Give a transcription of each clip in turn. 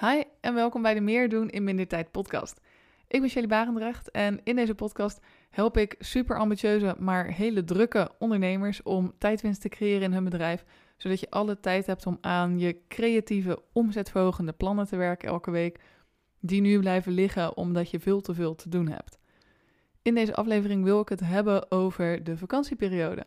Hi en welkom bij de Meer doen in minder tijd podcast. Ik ben Shelly Barendrecht en in deze podcast help ik super ambitieuze, maar hele drukke ondernemers om tijdwinst te creëren in hun bedrijf, zodat je alle tijd hebt om aan je creatieve, omzetverhogende plannen te werken elke week, die nu blijven liggen omdat je veel te veel te doen hebt. In deze aflevering wil ik het hebben over de vakantieperiode.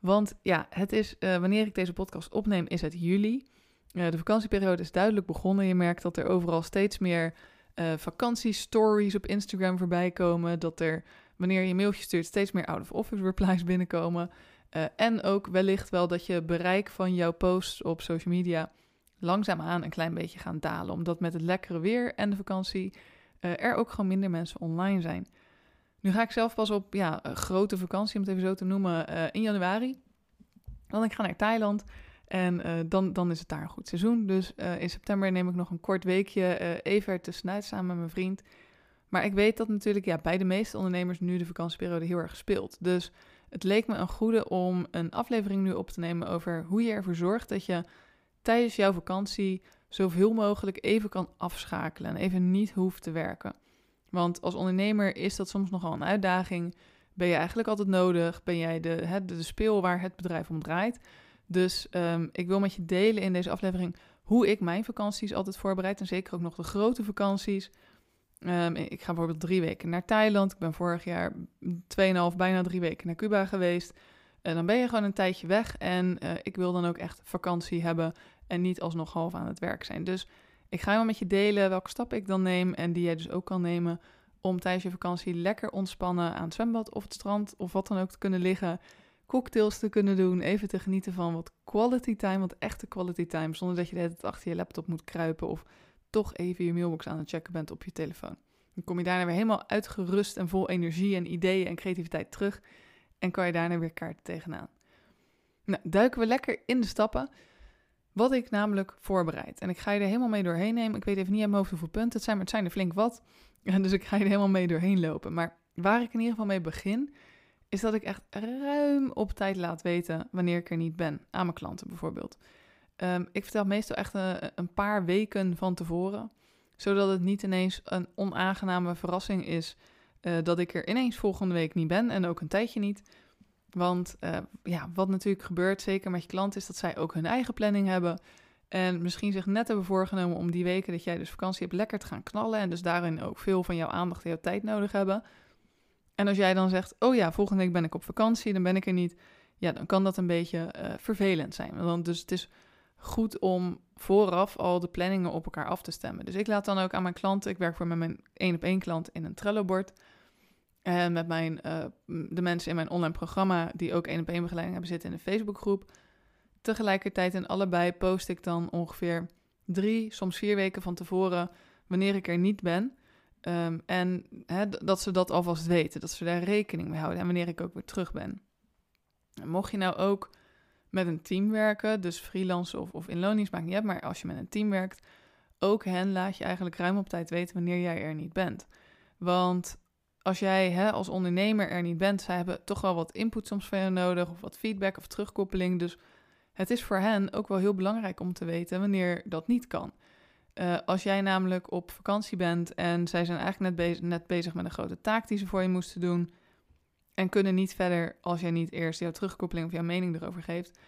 Want ja, het is, uh, wanneer ik deze podcast opneem, is het juli. De vakantieperiode is duidelijk begonnen. Je merkt dat er overal steeds meer uh, vakantiestories op Instagram voorbij komen. Dat er, wanneer je mailtje stuurt, steeds meer out-of-office replies binnenkomen. Uh, en ook wellicht wel dat je bereik van jouw posts op social media langzaamaan een klein beetje gaan dalen. Omdat met het lekkere weer en de vakantie er ook gewoon minder mensen online zijn. Nu ga ik zelf pas op ja, een grote vakantie, om het even zo te noemen, in januari. Want ik ga naar Thailand. En uh, dan, dan is het daar een goed seizoen. Dus uh, in september neem ik nog een kort weekje uh, even ertussenuit samen met mijn vriend. Maar ik weet dat natuurlijk ja, bij de meeste ondernemers nu de vakantieperiode heel erg speelt. Dus het leek me een goede om een aflevering nu op te nemen over hoe je ervoor zorgt dat je tijdens jouw vakantie zoveel mogelijk even kan afschakelen en even niet hoeft te werken. Want als ondernemer is dat soms nogal een uitdaging. Ben je eigenlijk altijd nodig? Ben jij de, de, de speel waar het bedrijf om draait? Dus um, ik wil met je delen in deze aflevering hoe ik mijn vakanties altijd voorbereid. En zeker ook nog de grote vakanties. Um, ik ga bijvoorbeeld drie weken naar Thailand. Ik ben vorig jaar 2,5, bijna drie weken naar Cuba geweest. En dan ben je gewoon een tijdje weg. En uh, ik wil dan ook echt vakantie hebben. En niet alsnog half aan het werk zijn. Dus ik ga wel met je delen welke stappen ik dan neem. En die jij dus ook kan nemen. Om tijdens je vakantie lekker ontspannen aan het zwembad of het strand. Of wat dan ook te kunnen liggen cocktails te kunnen doen, even te genieten van wat quality time, wat echte quality time, zonder dat je de hele tijd achter je laptop moet kruipen of toch even je mailbox aan het checken bent op je telefoon. Dan kom je daarna weer helemaal uitgerust en vol energie en ideeën en creativiteit terug en kan je daarna weer kaarten tegenaan. Nou, duiken we lekker in de stappen. Wat ik namelijk voorbereid. En ik ga je er helemaal mee doorheen nemen. Ik weet even niet aan mijn hoofd hoeveel punten het zijn, maar het zijn er flink wat. En dus ik ga je er helemaal mee doorheen lopen. Maar waar ik in ieder geval mee begin, is dat ik echt ruim op tijd laat weten wanneer ik er niet ben. Aan mijn klanten bijvoorbeeld. Um, ik vertel meestal echt een, een, paar weken van tevoren. Zodat het niet ineens een onaangename verrassing is uh, dat ik er ineens volgende week niet ben en ook een tijdje niet. Want uh, ja, wat natuurlijk gebeurt, zeker met je klant, is dat zij ook hun eigen planning hebben. En misschien zich net hebben voorgenomen om die weken dat jij dus vakantie hebt lekker te gaan knallen. En dus daarin ook veel van jouw aandacht en jouw tijd nodig hebben. En als jij dan zegt, oh ja, volgende week ben ik op vakantie, dan ben ik er niet. Ja, dan kan dat een beetje uh, vervelend zijn. Want dus het is goed om vooraf al de planningen op elkaar af te stemmen. Dus ik laat dan ook aan mijn klanten, ik werk voor mijn één op één klant in een Trello-bord. En met mijn, uh, de mensen in mijn online programma die ook één op één begeleiding hebben zitten in een Facebookgroep. Tegelijkertijd in allebei post ik dan ongeveer drie, soms vier weken van tevoren wanneer ik er niet ben. Um, en dat ze dat alvast weten, dat ze daar rekening mee houden en wanneer ik ook weer terug ben. En mocht je nou ook met een team werken, dus freelance of, of in lonings niet uit, maar als je met een team werkt, ook hen laat je eigenlijk ruim op tijd weten wanneer jij er niet bent. Want als jij als ondernemer er niet bent, zij hebben toch wel wat input soms van je nodig, of wat feedback of terugkoppeling. Dus het is voor hen ook wel heel belangrijk om te weten wanneer dat niet kan. Uh, als jij namelijk op vakantie bent en zij zijn eigenlijk net, bezig, net bezig met een grote taak die ze voor je moesten doen. En kunnen niet verder als jij niet eerst jouw terugkoppeling of jouw mening erover geeft.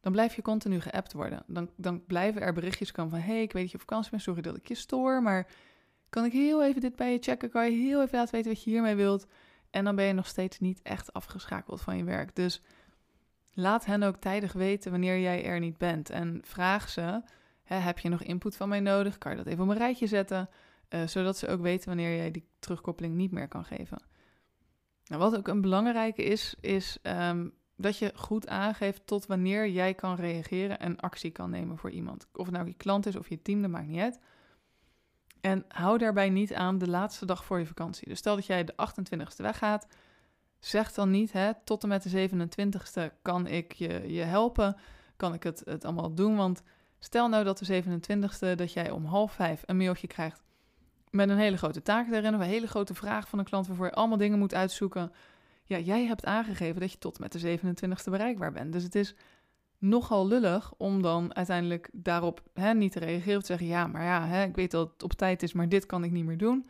Dan blijf je continu geappt worden. Dan, dan blijven er berichtjes komen van: hey, ik weet dat je op vakantie bent, sorry dat ik je stoor. Maar kan ik heel even dit bij je checken? Kan je heel even laten weten wat je hiermee wilt? En dan ben je nog steeds niet echt afgeschakeld van je werk. Dus laat hen ook tijdig weten wanneer jij er niet bent. En vraag ze heb je nog input van mij nodig? Kan je dat even op een rijtje zetten? Uh, zodat ze ook weten wanneer jij die terugkoppeling niet meer kan geven. Nou, wat ook een belangrijke is, is um, dat je goed aangeeft tot wanneer jij kan reageren en actie kan nemen voor iemand. Of het nou je klant is of je team, dat maakt niet uit. En hou daarbij niet aan de laatste dag voor je vakantie. Dus stel dat jij de 28ste weggaat, zeg dan niet, hè, tot en met de 27ste kan ik je, je helpen, kan ik het, het allemaal doen, want Stel nou dat de 27e dat jij om half vijf een mailtje krijgt met een hele grote taak erin, of een hele grote vraag van een klant waarvoor je allemaal dingen moet uitzoeken. Ja, jij hebt aangegeven dat je tot met de 27e bereikbaar bent. Dus het is nogal lullig om dan uiteindelijk daarop hè, niet te reageren. Of te zeggen, ja, maar ja, hè, ik weet dat het op tijd is, maar dit kan ik niet meer doen.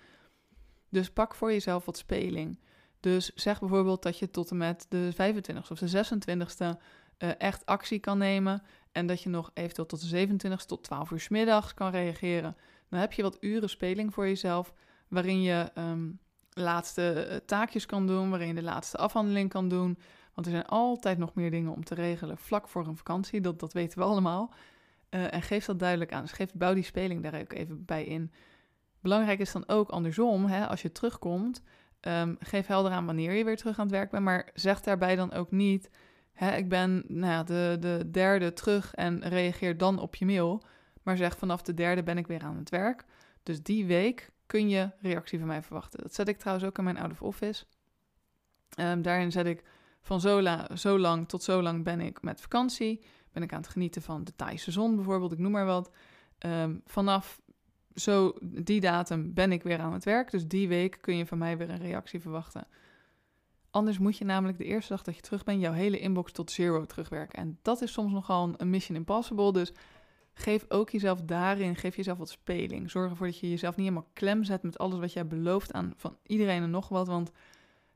Dus pak voor jezelf wat speling. Dus zeg bijvoorbeeld dat je tot en met de 25ste of de 26ste uh, echt actie kan nemen. En dat je nog eventueel tot de 27ste tot 12 uur s middags kan reageren. Dan heb je wat uren speling voor jezelf. Waarin je um, laatste eh, taakjes kan doen. Waarin je de laatste afhandeling kan doen. Want er zijn altijd nog meer dingen om te regelen vlak voor een vakantie. Dat, dat weten we allemaal. Uh, en geef dat duidelijk aan. Dus bouw die speling daar ook even bij in. Belangrijk is dan ook andersom, hè, als je terugkomt, um, geef helder aan wanneer je weer terug aan het werk bent, maar zeg daarbij dan ook niet, hè, ik ben nou de, de derde terug en reageer dan op je mail, maar zeg vanaf de derde ben ik weer aan het werk. Dus die week kun je reactie van mij verwachten. Dat zet ik trouwens ook in mijn out of office. Um, daarin zet ik van zo, la, zo lang tot zo lang ben ik met vakantie. Ben ik aan het genieten van de Thaise zon bijvoorbeeld, ik noem maar wat. Um, vanaf zo die datum ben ik weer aan het werk. Dus die week kun je van mij weer een reactie verwachten. Anders moet je namelijk de eerste dag dat je terug bent, jouw hele inbox tot zero terugwerken. En dat is soms nogal een mission impossible. Dus geef ook jezelf daarin, geef jezelf wat speling. Zorg ervoor dat je jezelf niet helemaal klem zet met alles wat jij belooft aan van iedereen en nog wat. Want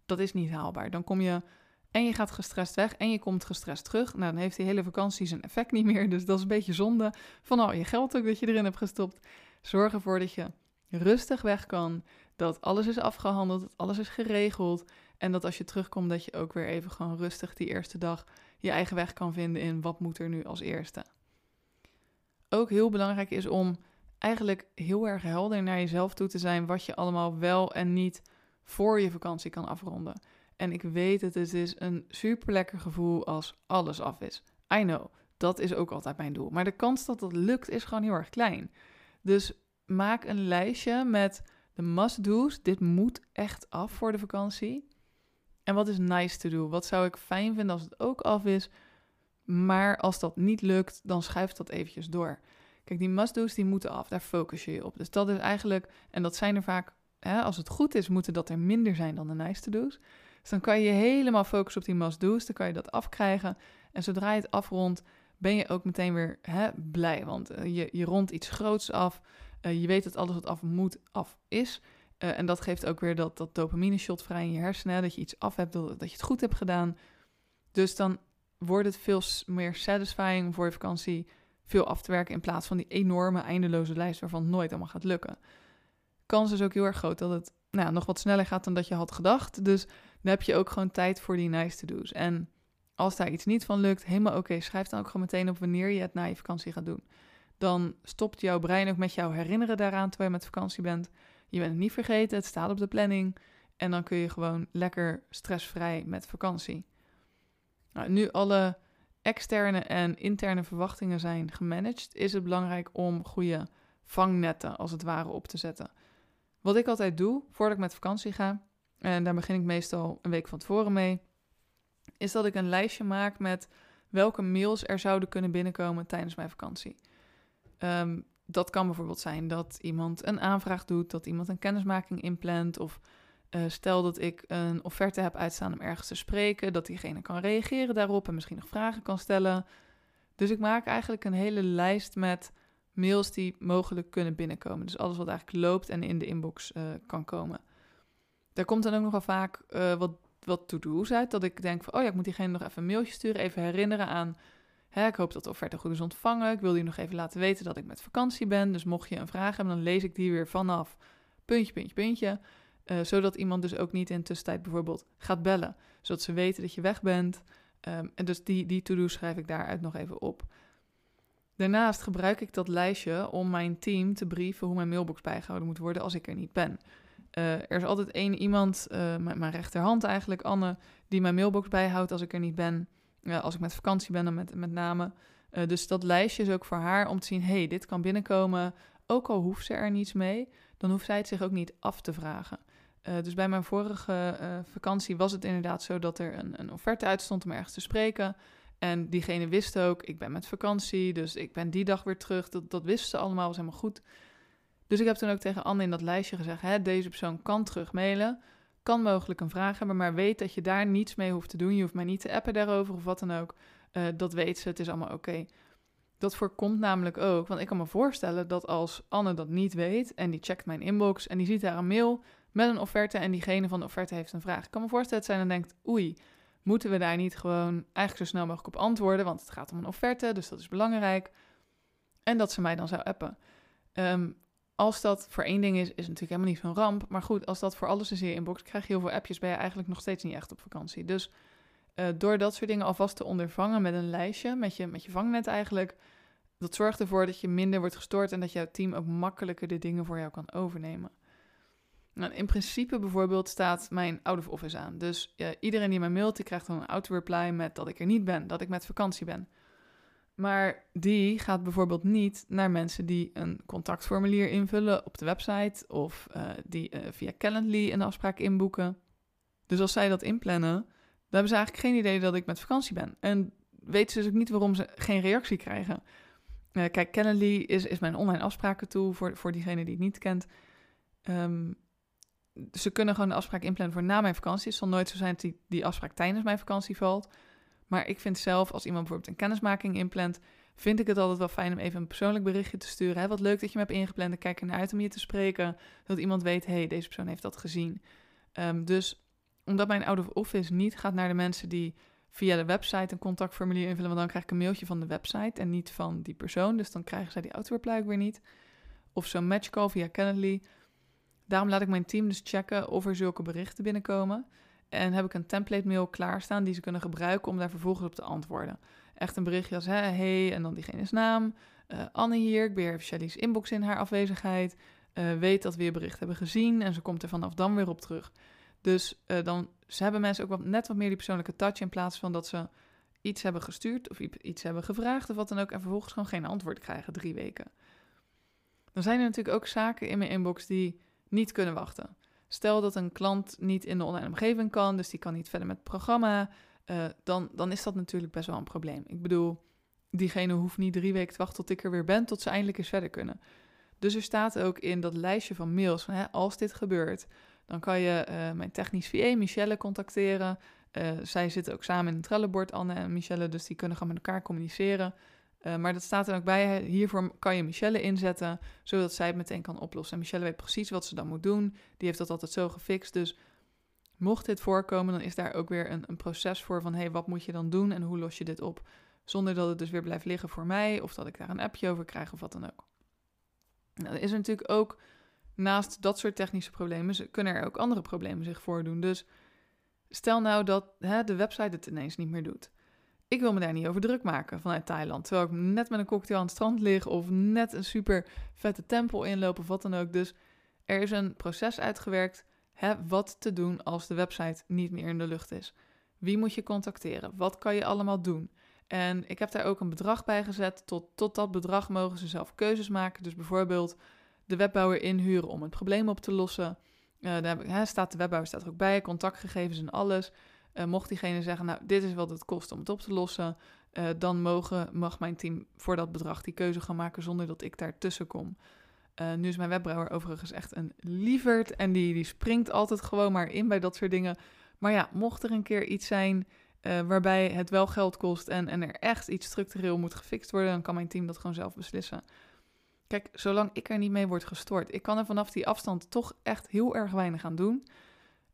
dat is niet haalbaar. Dan kom je en je gaat gestrest weg en je komt gestrest terug. Nou, dan heeft die hele vakantie zijn effect niet meer. Dus dat is een beetje zonde van al je geld ook dat je erin hebt gestopt. Zorg ervoor dat je rustig weg kan, dat alles is afgehandeld, dat alles is geregeld en dat als je terugkomt dat je ook weer even gewoon rustig die eerste dag je eigen weg kan vinden in wat moet er nu als eerste. Ook heel belangrijk is om eigenlijk heel erg helder naar jezelf toe te zijn wat je allemaal wel en niet voor je vakantie kan afronden. En ik weet het, het is een super lekker gevoel als alles af is. I know, dat is ook altijd mijn doel. Maar de kans dat dat lukt is gewoon heel erg klein. Dus maak een lijstje met de must-do's. Dit moet echt af voor de vakantie. En wat is nice to do? Wat zou ik fijn vinden als het ook af is? Maar als dat niet lukt, dan schuift dat eventjes door. Kijk, die must-do's die moeten af. Daar focus je je op. Dus dat is eigenlijk, en dat zijn er vaak, hè, als het goed is, moeten dat er minder zijn dan de nice to do's. Dus dan kan je helemaal focussen op die must-do's. Dan kan je dat afkrijgen. En zodra je het afrondt, ben je ook meteen weer hè, blij. Want uh, je, je rondt iets groots af. Uh, je weet dat alles wat af moet, af is. Uh, en dat geeft ook weer dat, dat dopamine shot vrij in je hersenen. Dat je iets af hebt, dat, je het goed hebt gedaan. Dus dan wordt het veel meer satisfying voor je vakantie. Veel af te werken in plaats van die enorme eindeloze lijst waarvan het nooit allemaal gaat lukken. Kans is ook heel erg groot dat het nou, nog wat sneller gaat dan dat je had gedacht. Dus dan heb je ook gewoon tijd voor die nice to-do's. En als daar iets niet van lukt, helemaal oké. Schrijf dan ook gewoon meteen op wanneer je het na je vakantie gaat doen. Dan stopt jouw brein ook met jou herinneren daaraan terwijl je met vakantie bent. Je bent het niet vergeten, het staat op de planning. En dan kun je gewoon lekker stressvrij met vakantie. Nou, nu alle externe en interne verwachtingen zijn gemanaged, is het belangrijk om goede vangnetten als het ware op te zetten. Wat ik altijd doe voordat ik met vakantie ga, en daar begin ik meestal een week van tevoren mee, is dat ik een lijstje maak met welke mails er zouden kunnen binnenkomen tijdens mijn vakantie. Um, dat kan bijvoorbeeld zijn dat iemand een aanvraag doet, dat iemand een kennismaking inplant. Of uh, stel dat ik een offerte heb uitstaan om ergens te spreken, dat diegene kan reageren daarop en misschien nog vragen kan stellen. Dus ik maak eigenlijk een hele lijst met mails die mogelijk kunnen binnenkomen. Dus alles wat eigenlijk loopt en in de inbox uh, kan komen. Daar komt dan ook nogal vaak uh, wat wat to-do's uit. Dat ik denk van, oh ja, ik moet diegene nog even een mailtje sturen. Even herinneren aan, ik hoop dat de offerte goed is ontvangen. Ik wil je nog even laten weten dat ik met vakantie ben. Dus mocht je een vraag hebben, dan lees ik die weer vanaf puntje, puntje, puntje. Uh, zodat iemand dus ook niet in tussentijd bijvoorbeeld gaat bellen. Zodat ze weten dat je weg bent. Um, en dus die, die to-do's schrijf ik daaruit nog even op. Daarnaast gebruik ik dat lijstje om mijn team te brieven hoe mijn mailbox bijgehouden moet worden als ik er niet ben. Uh, er is altijd één iemand, uh, mijn rechterhand eigenlijk, Anne, die mijn mailbox bijhoudt als ik er niet ben. Als ik met vakantie ben, dan met, met name. dus dat lijstje is ook voor haar om te zien, hey, dit kan binnenkomen. Ook al hoeft ze er niets mee, dan hoeft zij het zich ook niet af te vragen. dus bij mijn vorige vakantie was het inderdaad zo dat er een, een offerte uitstond om ergens te spreken. En diegene wist ook, ik ben met vakantie, dus ik ben die dag weer terug. Dat, dat wisten ze allemaal, was helemaal goed. Dus ik heb toen ook tegen Anne in dat lijstje gezegd: hè, deze persoon kan terug mailen, kan mogelijk een vraag hebben, maar weet dat je daar niets mee hoeft te doen. Je hoeft mij niet te appen daarover of wat dan ook. Uh, dat weet ze, het is allemaal oké. Dat voorkomt namelijk ook, want ik kan me voorstellen dat als Anne dat niet weet en die checkt mijn inbox en die ziet daar een mail met een offerte en diegene van de offerte heeft een vraag. Ik kan me voorstellen dat zij dan denkt, oei, moeten we daar niet gewoon eigenlijk zo snel mogelijk op antwoorden, want het gaat om een offerte, dus dat is belangrijk. En dat ze mij dan zou appen. Um, als dat voor één ding is, is natuurlijk helemaal niet zo'n ramp. Maar goed, als dat voor alles in je inbox, krijg je heel veel appjes, ben je eigenlijk nog steeds niet echt op vakantie. Dus uh, door dat soort dingen alvast te ondervangen met een lijstje, met je, met je vangnet eigenlijk, dat zorgt ervoor dat je minder wordt gestoord en dat jouw team ook makkelijker de dingen voor jou kan overnemen. Nou, in principe bijvoorbeeld staat mijn out of office aan. Dus uh, iedereen die mij mailt, die krijgt dan een auto-reply met dat ik er niet ben, dat ik met vakantie ben. Maar die gaat bijvoorbeeld niet naar mensen die een contactformulier invullen op de website of uh, die uh, via Calendly een afspraak inboeken. Dus als zij dat inplannen, dan hebben ze eigenlijk geen idee dat ik met vakantie ben. En weten ze dus ook niet waarom ze geen reactie krijgen. Uh, kijk, Calendly is, is mijn online afspraken tool voor, voor diegene die het niet kent. Um, ze kunnen gewoon de afspraak inplannen voor na mijn vakantie. Het zal nooit zo zijn dat die, die afspraak tijdens mijn vakantie valt. Maar ik vind zelf, als iemand bijvoorbeeld een kennismaking inplant, vind ik het altijd wel fijn om even een persoonlijk berichtje te sturen. Hè? Wat leuk dat je me hebt ingepland. Ik kijk ernaar uit om je te spreken. Dat iemand weet, hey, deze persoon heeft dat gezien. Um, dus omdat mijn out of office niet gaat naar de mensen die via de website een contactformulier invullen, want dan krijg ik een mailtje van de website en niet van die persoon. Dus dan krijgen zij die auto-reply weer niet. Of zo'n matchcall via Calendly. Daarom laat ik mijn team dus checken of er zulke berichten binnenkomen. En heb ik een template mail klaarstaan die ze kunnen gebruiken om daar vervolgens op te antwoorden. Echt een berichtje als, hè, hey, en dan diegene's naam. Uh, Anne hier, ik beheer even Shelly's inbox in haar afwezigheid. Uh, weet dat we je bericht hebben gezien en ze komt er vanaf dan weer op terug. Dus uh, dan ze hebben mensen ook wat, net wat meer die persoonlijke touch in plaats van dat ze iets hebben gestuurd of iets hebben gevraagd of wat dan ook en vervolgens gewoon geen antwoord krijgen drie weken. Dan zijn er natuurlijk ook zaken in mijn inbox die niet kunnen wachten. Stel dat een klant niet in de online omgeving kan, dus die kan niet verder met het programma, uh, dan, dan is dat natuurlijk best wel een probleem. Ik bedoel, diegene hoeft niet drie weken te wachten tot ik er weer ben, tot ze eindelijk eens verder kunnen. Dus er staat ook in dat lijstje van mails, van, hè, als dit gebeurt, dan kan je uh, mijn technisch VA, Michelle, contacteren. Uh, zij zitten ook samen in een trellenbord, Anne en Michelle, dus die kunnen gewoon met elkaar communiceren. Uh, maar dat staat er ook bij. Hiervoor kan je Michelle inzetten, zodat zij het meteen kan oplossen. En Michelle weet precies wat ze dan moet doen. Die heeft dat altijd zo gefixt. Dus mocht dit voorkomen, dan is daar ook weer een, een proces voor van... hé, hey, wat moet je dan doen en hoe los je dit op? Zonder dat het dus weer blijft liggen voor mij... of dat ik daar een appje over krijg of wat dan ook. Nou, er is natuurlijk ook, naast dat soort technische problemen... kunnen er ook andere problemen zich voordoen. Dus stel nou dat hè, de website het ineens niet meer doet ik wil me daar niet over druk maken vanuit Thailand. Terwijl ik net met een cocktail aan het strand lig of net een super vette tempel inloop of wat dan ook. Dus er is een proces uitgewerkt hè, wat te doen als de website niet meer in de lucht is. Wie moet je contacteren? Wat kan je allemaal doen? En ik heb daar ook een bedrag bij gezet. Tot, tot dat bedrag mogen ze zelf keuzes maken. Dus bijvoorbeeld de webbouwer inhuren om het probleem op te lossen. Uh, daar heb ik, hè, staat de webbouwer staat er ook bij, contactgegevens en alles. Uh, mocht diegene zeggen, nou, dit is wat het kost om het op te lossen, uh, dan mogen, mag mijn team voor dat bedrag die keuze gaan maken zonder dat ik daartussen kom. Uh, nu is mijn webbrouwer overigens echt een lieverd en die, die springt altijd gewoon maar in bij dat soort dingen. Maar ja, mocht er een keer iets zijn waarbij het wel geld kost en, en er echt iets structureel moet gefixt worden, dan kan mijn team dat gewoon zelf beslissen. Kijk, zolang ik er niet mee word gestoord, ik kan er vanaf die afstand toch echt heel erg weinig aan doen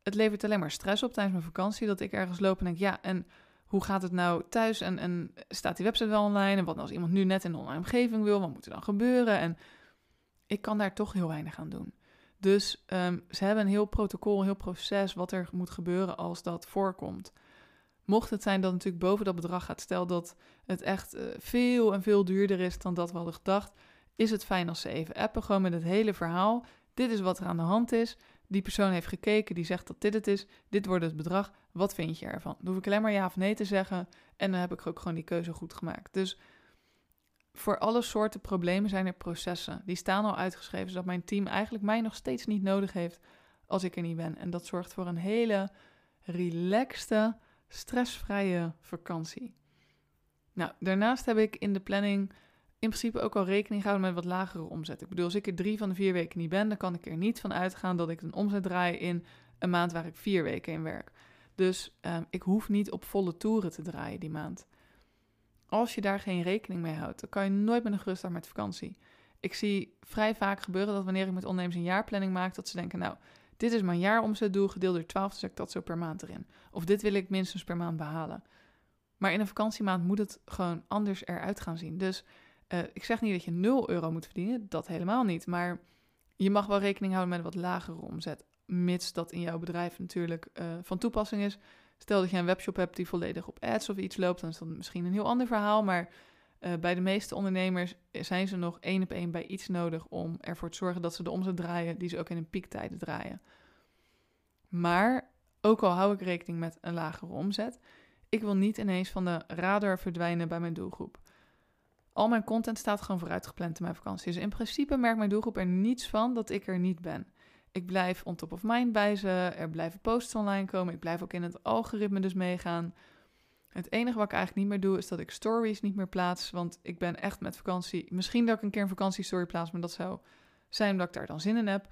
het levert alleen maar stress op tijdens mijn vakantie. Dat ik ergens loop en denk, ja, en hoe gaat het nou thuis? En, en staat die website wel online? En wat als iemand nu net in de online omgeving wil? Wat moet er dan gebeuren? En ik kan daar toch heel weinig aan doen. Dus um, ze hebben een heel protocol, een heel proces wat er moet gebeuren als dat voorkomt. Mocht het zijn dat het natuurlijk boven dat bedrag gaat, stel dat het echt uh, veel en veel duurder is dan dat we hadden gedacht, is het fijn als ze even appen, gewoon met het hele verhaal. Dit is wat er aan de hand is. Die persoon heeft gekeken, die zegt dat dit het is. Dit wordt het bedrag. Wat vind je ervan? Dan hoef ik alleen maar ja of nee te zeggen. En dan heb ik ook gewoon die keuze goed gemaakt. Dus voor alle soorten problemen zijn er processen. Die staan al uitgeschreven, zodat mijn team eigenlijk mij nog steeds niet nodig heeft als ik er niet ben. En dat zorgt voor een hele relaxte, stressvrije vakantie. Nou, daarnaast heb ik in de planning in principe ook al rekening houden met wat lagere omzet. Ik bedoel, als ik er drie van de vier weken niet ben, dan kan ik er niet van uitgaan dat ik een omzet draai in een maand waar ik vier weken in werk. Dus um, ik hoef niet op volle toeren te draaien die maand. als je daar geen rekening mee houdt, dan kan je nooit met een gerust met vakantie. Ik zie vrij vaak gebeuren dat wanneer ik met ondernemers een jaarplanning maak, dat ze denken, nou, dit is mijn jaaromzetdoel gedeeld door 12, dus ik dat zo per maand erin. Of dit wil ik minstens per maand behalen. Maar in een vakantiemaand moet het gewoon anders eruit gaan zien. Dus uh, ik zeg niet dat je 0 euro moet verdienen, dat helemaal niet. Maar je mag wel rekening houden met wat lagere omzet, mits dat in jouw bedrijf natuurlijk uh, van toepassing is. Stel dat je een webshop hebt die volledig op ads of iets loopt, dan is dat misschien een heel ander verhaal. Maar uh, bij de meeste ondernemers zijn ze nog één op één bij iets nodig om ervoor te zorgen dat ze de omzet draaien die ze ook in een piektijden draaien. Maar ook al hou ik rekening met een lagere omzet, ik wil niet ineens van de radar verdwijnen bij mijn doelgroep. Al mijn content staat gewoon vooruitgepland in mijn vakantie. Dus in principe merkt mijn doelgroep er niets van dat ik er niet ben. Ik blijf on top of mind bij ze, er blijven posts online komen, ik blijf ook in het algoritme dus meegaan. Het enige wat ik eigenlijk niet meer doe, is dat ik stories niet meer plaats, want ik ben echt met vakantie. Misschien dat ik een keer een vakantiestory plaats, maar dat zou zijn omdat ik daar dan zin in heb.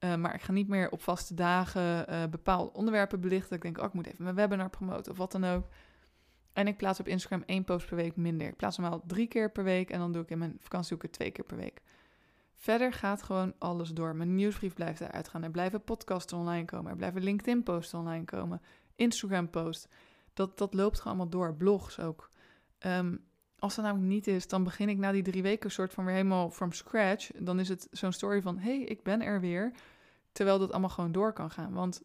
Uh, maar ik ga niet meer op vaste dagen uh, bepaalde onderwerpen belichten. Ik denk, oh, ik moet even mijn webinar promoten of wat dan ook. En ik plaats op Instagram één post per week minder. Ik plaats normaal drie keer per week en dan doe ik in mijn vakantie ook twee keer per week. Verder gaat gewoon alles door. Mijn nieuwsbrief blijft eruit gaan. Er blijven podcasts online komen. Er blijven LinkedIn-posts online komen. Instagram-posts. Dat, dat loopt gewoon allemaal door. Blogs ook. Um, als dat namelijk niet is, dan begin ik na die drie weken soort van weer helemaal from scratch. Dan is het zo'n story van, hey, ik ben er weer. Terwijl dat allemaal gewoon door kan gaan. Want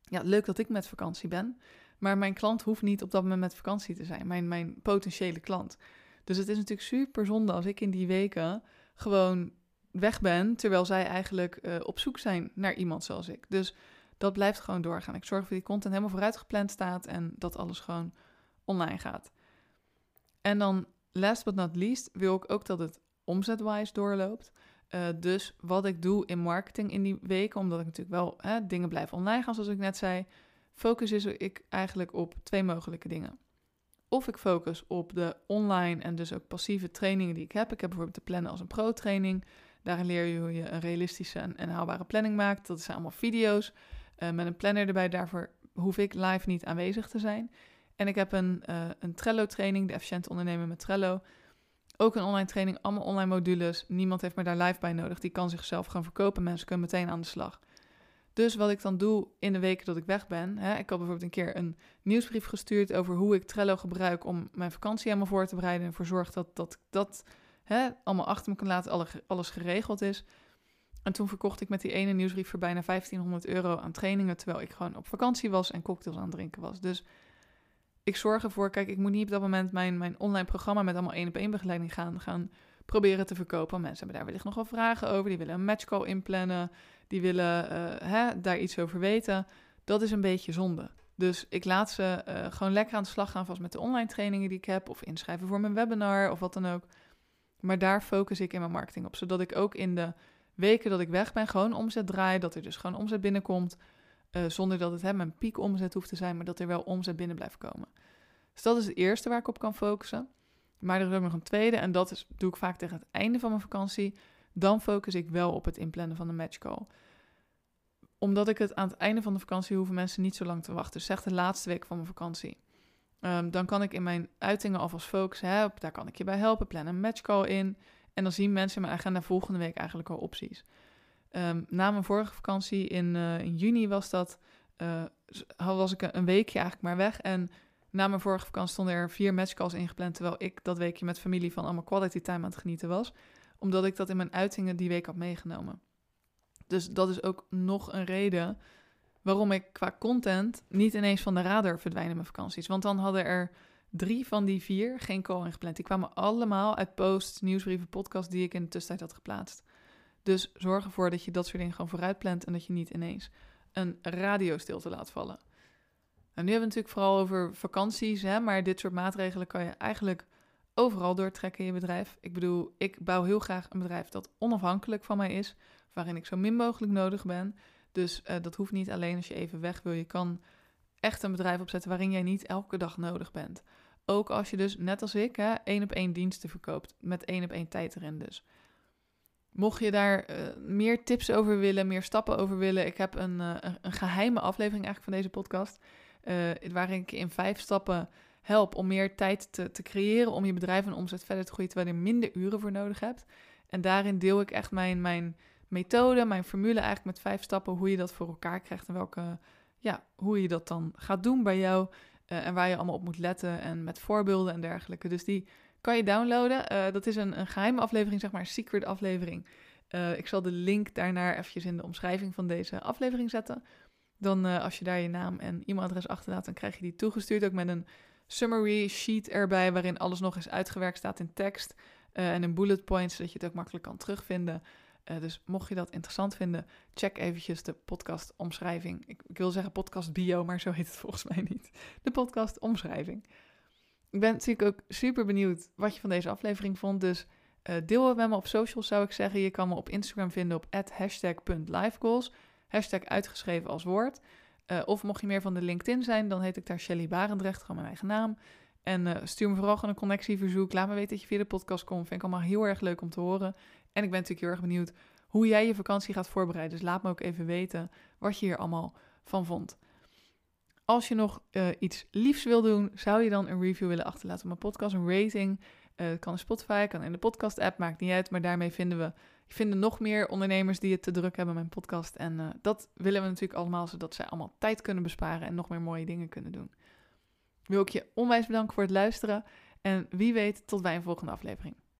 ja, leuk dat ik met vakantie ben. Maar mijn klant hoeft niet op dat moment met vakantie te zijn. Mijn, mijn potentiële klant. Dus het is natuurlijk super zonde als ik in die weken gewoon weg ben. Terwijl zij eigenlijk uh, op zoek zijn naar iemand zoals ik. Dus dat blijft gewoon doorgaan. Ik zorg dat die content helemaal vooruit gepland staat. En dat alles gewoon online gaat. En dan, last but not least, wil ik ook dat het omzetwise doorloopt. Uh, dus wat ik doe in marketing in die weken, omdat ik natuurlijk wel hè, dingen blijf online gaan, zoals ik net zei, focus is ik eigenlijk op twee mogelijke dingen. Of ik focus op de online en dus ook passieve trainingen die ik heb. Ik heb bijvoorbeeld de plannen als een pro-training. Daarin leer je hoe je een realistische en, haalbare planning maakt. Dat zijn allemaal video's uh, met een planner erbij. Daarvoor hoef ik live niet aanwezig te zijn. En ik heb een, uh, een Trello-training, de efficiënt ondernemen met Trello. Ook een online training, allemaal online modules. Niemand heeft me daar live bij nodig. Die kan zichzelf gaan verkopen. Mensen kunnen meteen aan de slag. Dus wat ik dan doe in de weken dat ik weg ben. Hè, ik had bijvoorbeeld een keer een nieuwsbrief gestuurd over hoe ik Trello gebruik om mijn vakantie helemaal voor te bereiden. En ervoor zorg dat dat, dat hè, allemaal achter me kan laten, alles geregeld is. En toen verkocht ik met die ene nieuwsbrief voor bijna 1500 euro aan trainingen. Terwijl ik gewoon op vakantie was en cocktails aan het drinken was. Dus ik zorg ervoor, kijk, ik moet niet op dat moment mijn, mijn online programma met allemaal één op één begeleiding gaan, gaan proberen te verkopen. Mensen hebben daar wellicht nog wel vragen over. Die willen een matchcall inplannen. Die willen uh, hè, daar iets over weten. Dat is een beetje zonde. Dus ik laat ze uh, gewoon lekker aan de slag gaan, vast met de online trainingen die ik heb, of inschrijven voor mijn webinar of wat dan ook. Maar daar focus ik in mijn marketing op, zodat ik ook in de weken dat ik weg ben gewoon omzet draai, dat er dus gewoon omzet binnenkomt, uh, zonder dat het hè, mijn piekomzet hoeft te zijn, maar dat er wel omzet binnen blijft komen. Dus dat is het eerste waar ik op kan focussen. Maar er is ook nog een tweede en dat is, doe ik vaak tegen het einde van mijn vakantie. Dan focus ik wel op het inplannen van de matchcall. Omdat ik het aan het einde van de vakantie hoeven mensen niet zo lang te wachten. Dus zeg de laatste week van mijn vakantie. Um, dan kan ik in mijn uitingen alvast focussen. Hè, daar kan ik je bij helpen. Plan een matchcall in. En dan zien mensen mijn agenda volgende week eigenlijk al opties. Um, na mijn vorige vakantie in, uh, in juni was dat, uh, was ik een weekje eigenlijk maar weg. En na mijn vorige vakantie stonden er vier matchcalls ingepland, terwijl ik dat weekje met familie van allemaal quality time aan het genieten was. Omdat ik dat in mijn uitingen die week had meegenomen. Dus dat is ook nog een reden waarom ik qua content niet ineens van de radar verdwijn in mijn vakanties. Want dan hadden er drie van die vier geen call ingepland. Die kwamen allemaal uit posts, nieuwsbrieven, podcasts die ik in de tussentijd had geplaatst. Dus zorg ervoor dat je dat soort dingen gewoon vooruit plant en dat je niet ineens een radiostilte laat vallen. En nu hebben we natuurlijk vooral over vakanties, hè, maar dit soort maatregelen kan je eigenlijk overal doortrekken in je bedrijf. Ik bedoel, ik bouw heel graag een bedrijf dat onafhankelijk van mij is, waarin ik zo min mogelijk nodig ben. Dus uh, dat hoeft niet alleen als je even weg wil. Je kan echt een bedrijf opzetten waarin jij niet elke dag nodig bent. Ook als je dus, net als ik, één op één diensten verkoopt, met één op één tijd erin dus. Mocht je daar uh, meer tips over willen, meer stappen over willen, ik heb een, uh, een geheime aflevering eigenlijk van deze podcast. Uh, waarin ik in vijf stappen help om meer tijd te, te creëren om je bedrijf en omzet verder te groeien, terwijl je er minder uren voor nodig hebt. En daarin deel ik echt mijn, mijn methode, mijn formule eigenlijk met vijf stappen hoe je dat voor elkaar krijgt en welke, ja, hoe je dat dan gaat doen bij jou uh, en waar je allemaal op moet letten en met voorbeelden en dergelijke. Dus die kan je downloaden. Uh, dat is een, een geheime aflevering, zeg maar, een secret aflevering. Ik zal de link daarnaar eventjes in de omschrijving van deze aflevering zetten. Dan als je daar je naam en e-mailadres achterlaat, dan krijg je die toegestuurd ook met een summary sheet erbij, waarin alles nog eens uitgewerkt staat in tekst en in bullet points, zodat je het ook makkelijk kan terugvinden. Uh, dus mocht je dat interessant vinden, check eventjes de podcast omschrijving. Ik, ik, wil zeggen podcast bio, maar zo heet het volgens mij niet. De podcast omschrijving. Ik ben natuurlijk ook super benieuwd wat je van deze aflevering vond. Dus deel het met me op socials zou ik zeggen. Je kan me op Instagram vinden op hashtag.lifegoals. Hashtag uitgeschreven als woord. Uh, of mocht je meer van de LinkedIn zijn, dan heet ik daar Shelly Barendrecht, gewoon mijn eigen naam. En uh, stuur me vooral gewoon een connectieverzoek. Laat me weten dat je via de podcast komt. Vind ik allemaal heel erg leuk om te horen. En ik ben natuurlijk heel erg benieuwd hoe jij je vakantie gaat voorbereiden. Dus laat me ook even weten wat je hier allemaal van vond. Als je nog uh, iets liefs wil doen, zou je dan een review willen achterlaten op mijn podcast, een rating. Uh, kan in Spotify, kan in de podcast-app, maakt niet uit. Maar daarmee vinden we vinden nog meer ondernemers die het te druk hebben met mijn podcast. En uh, dat willen we natuurlijk allemaal, zodat zij allemaal tijd kunnen besparen en nog meer mooie dingen kunnen doen. Wil ik je onwijs bedanken voor het luisteren. En wie weet, tot bij een volgende aflevering.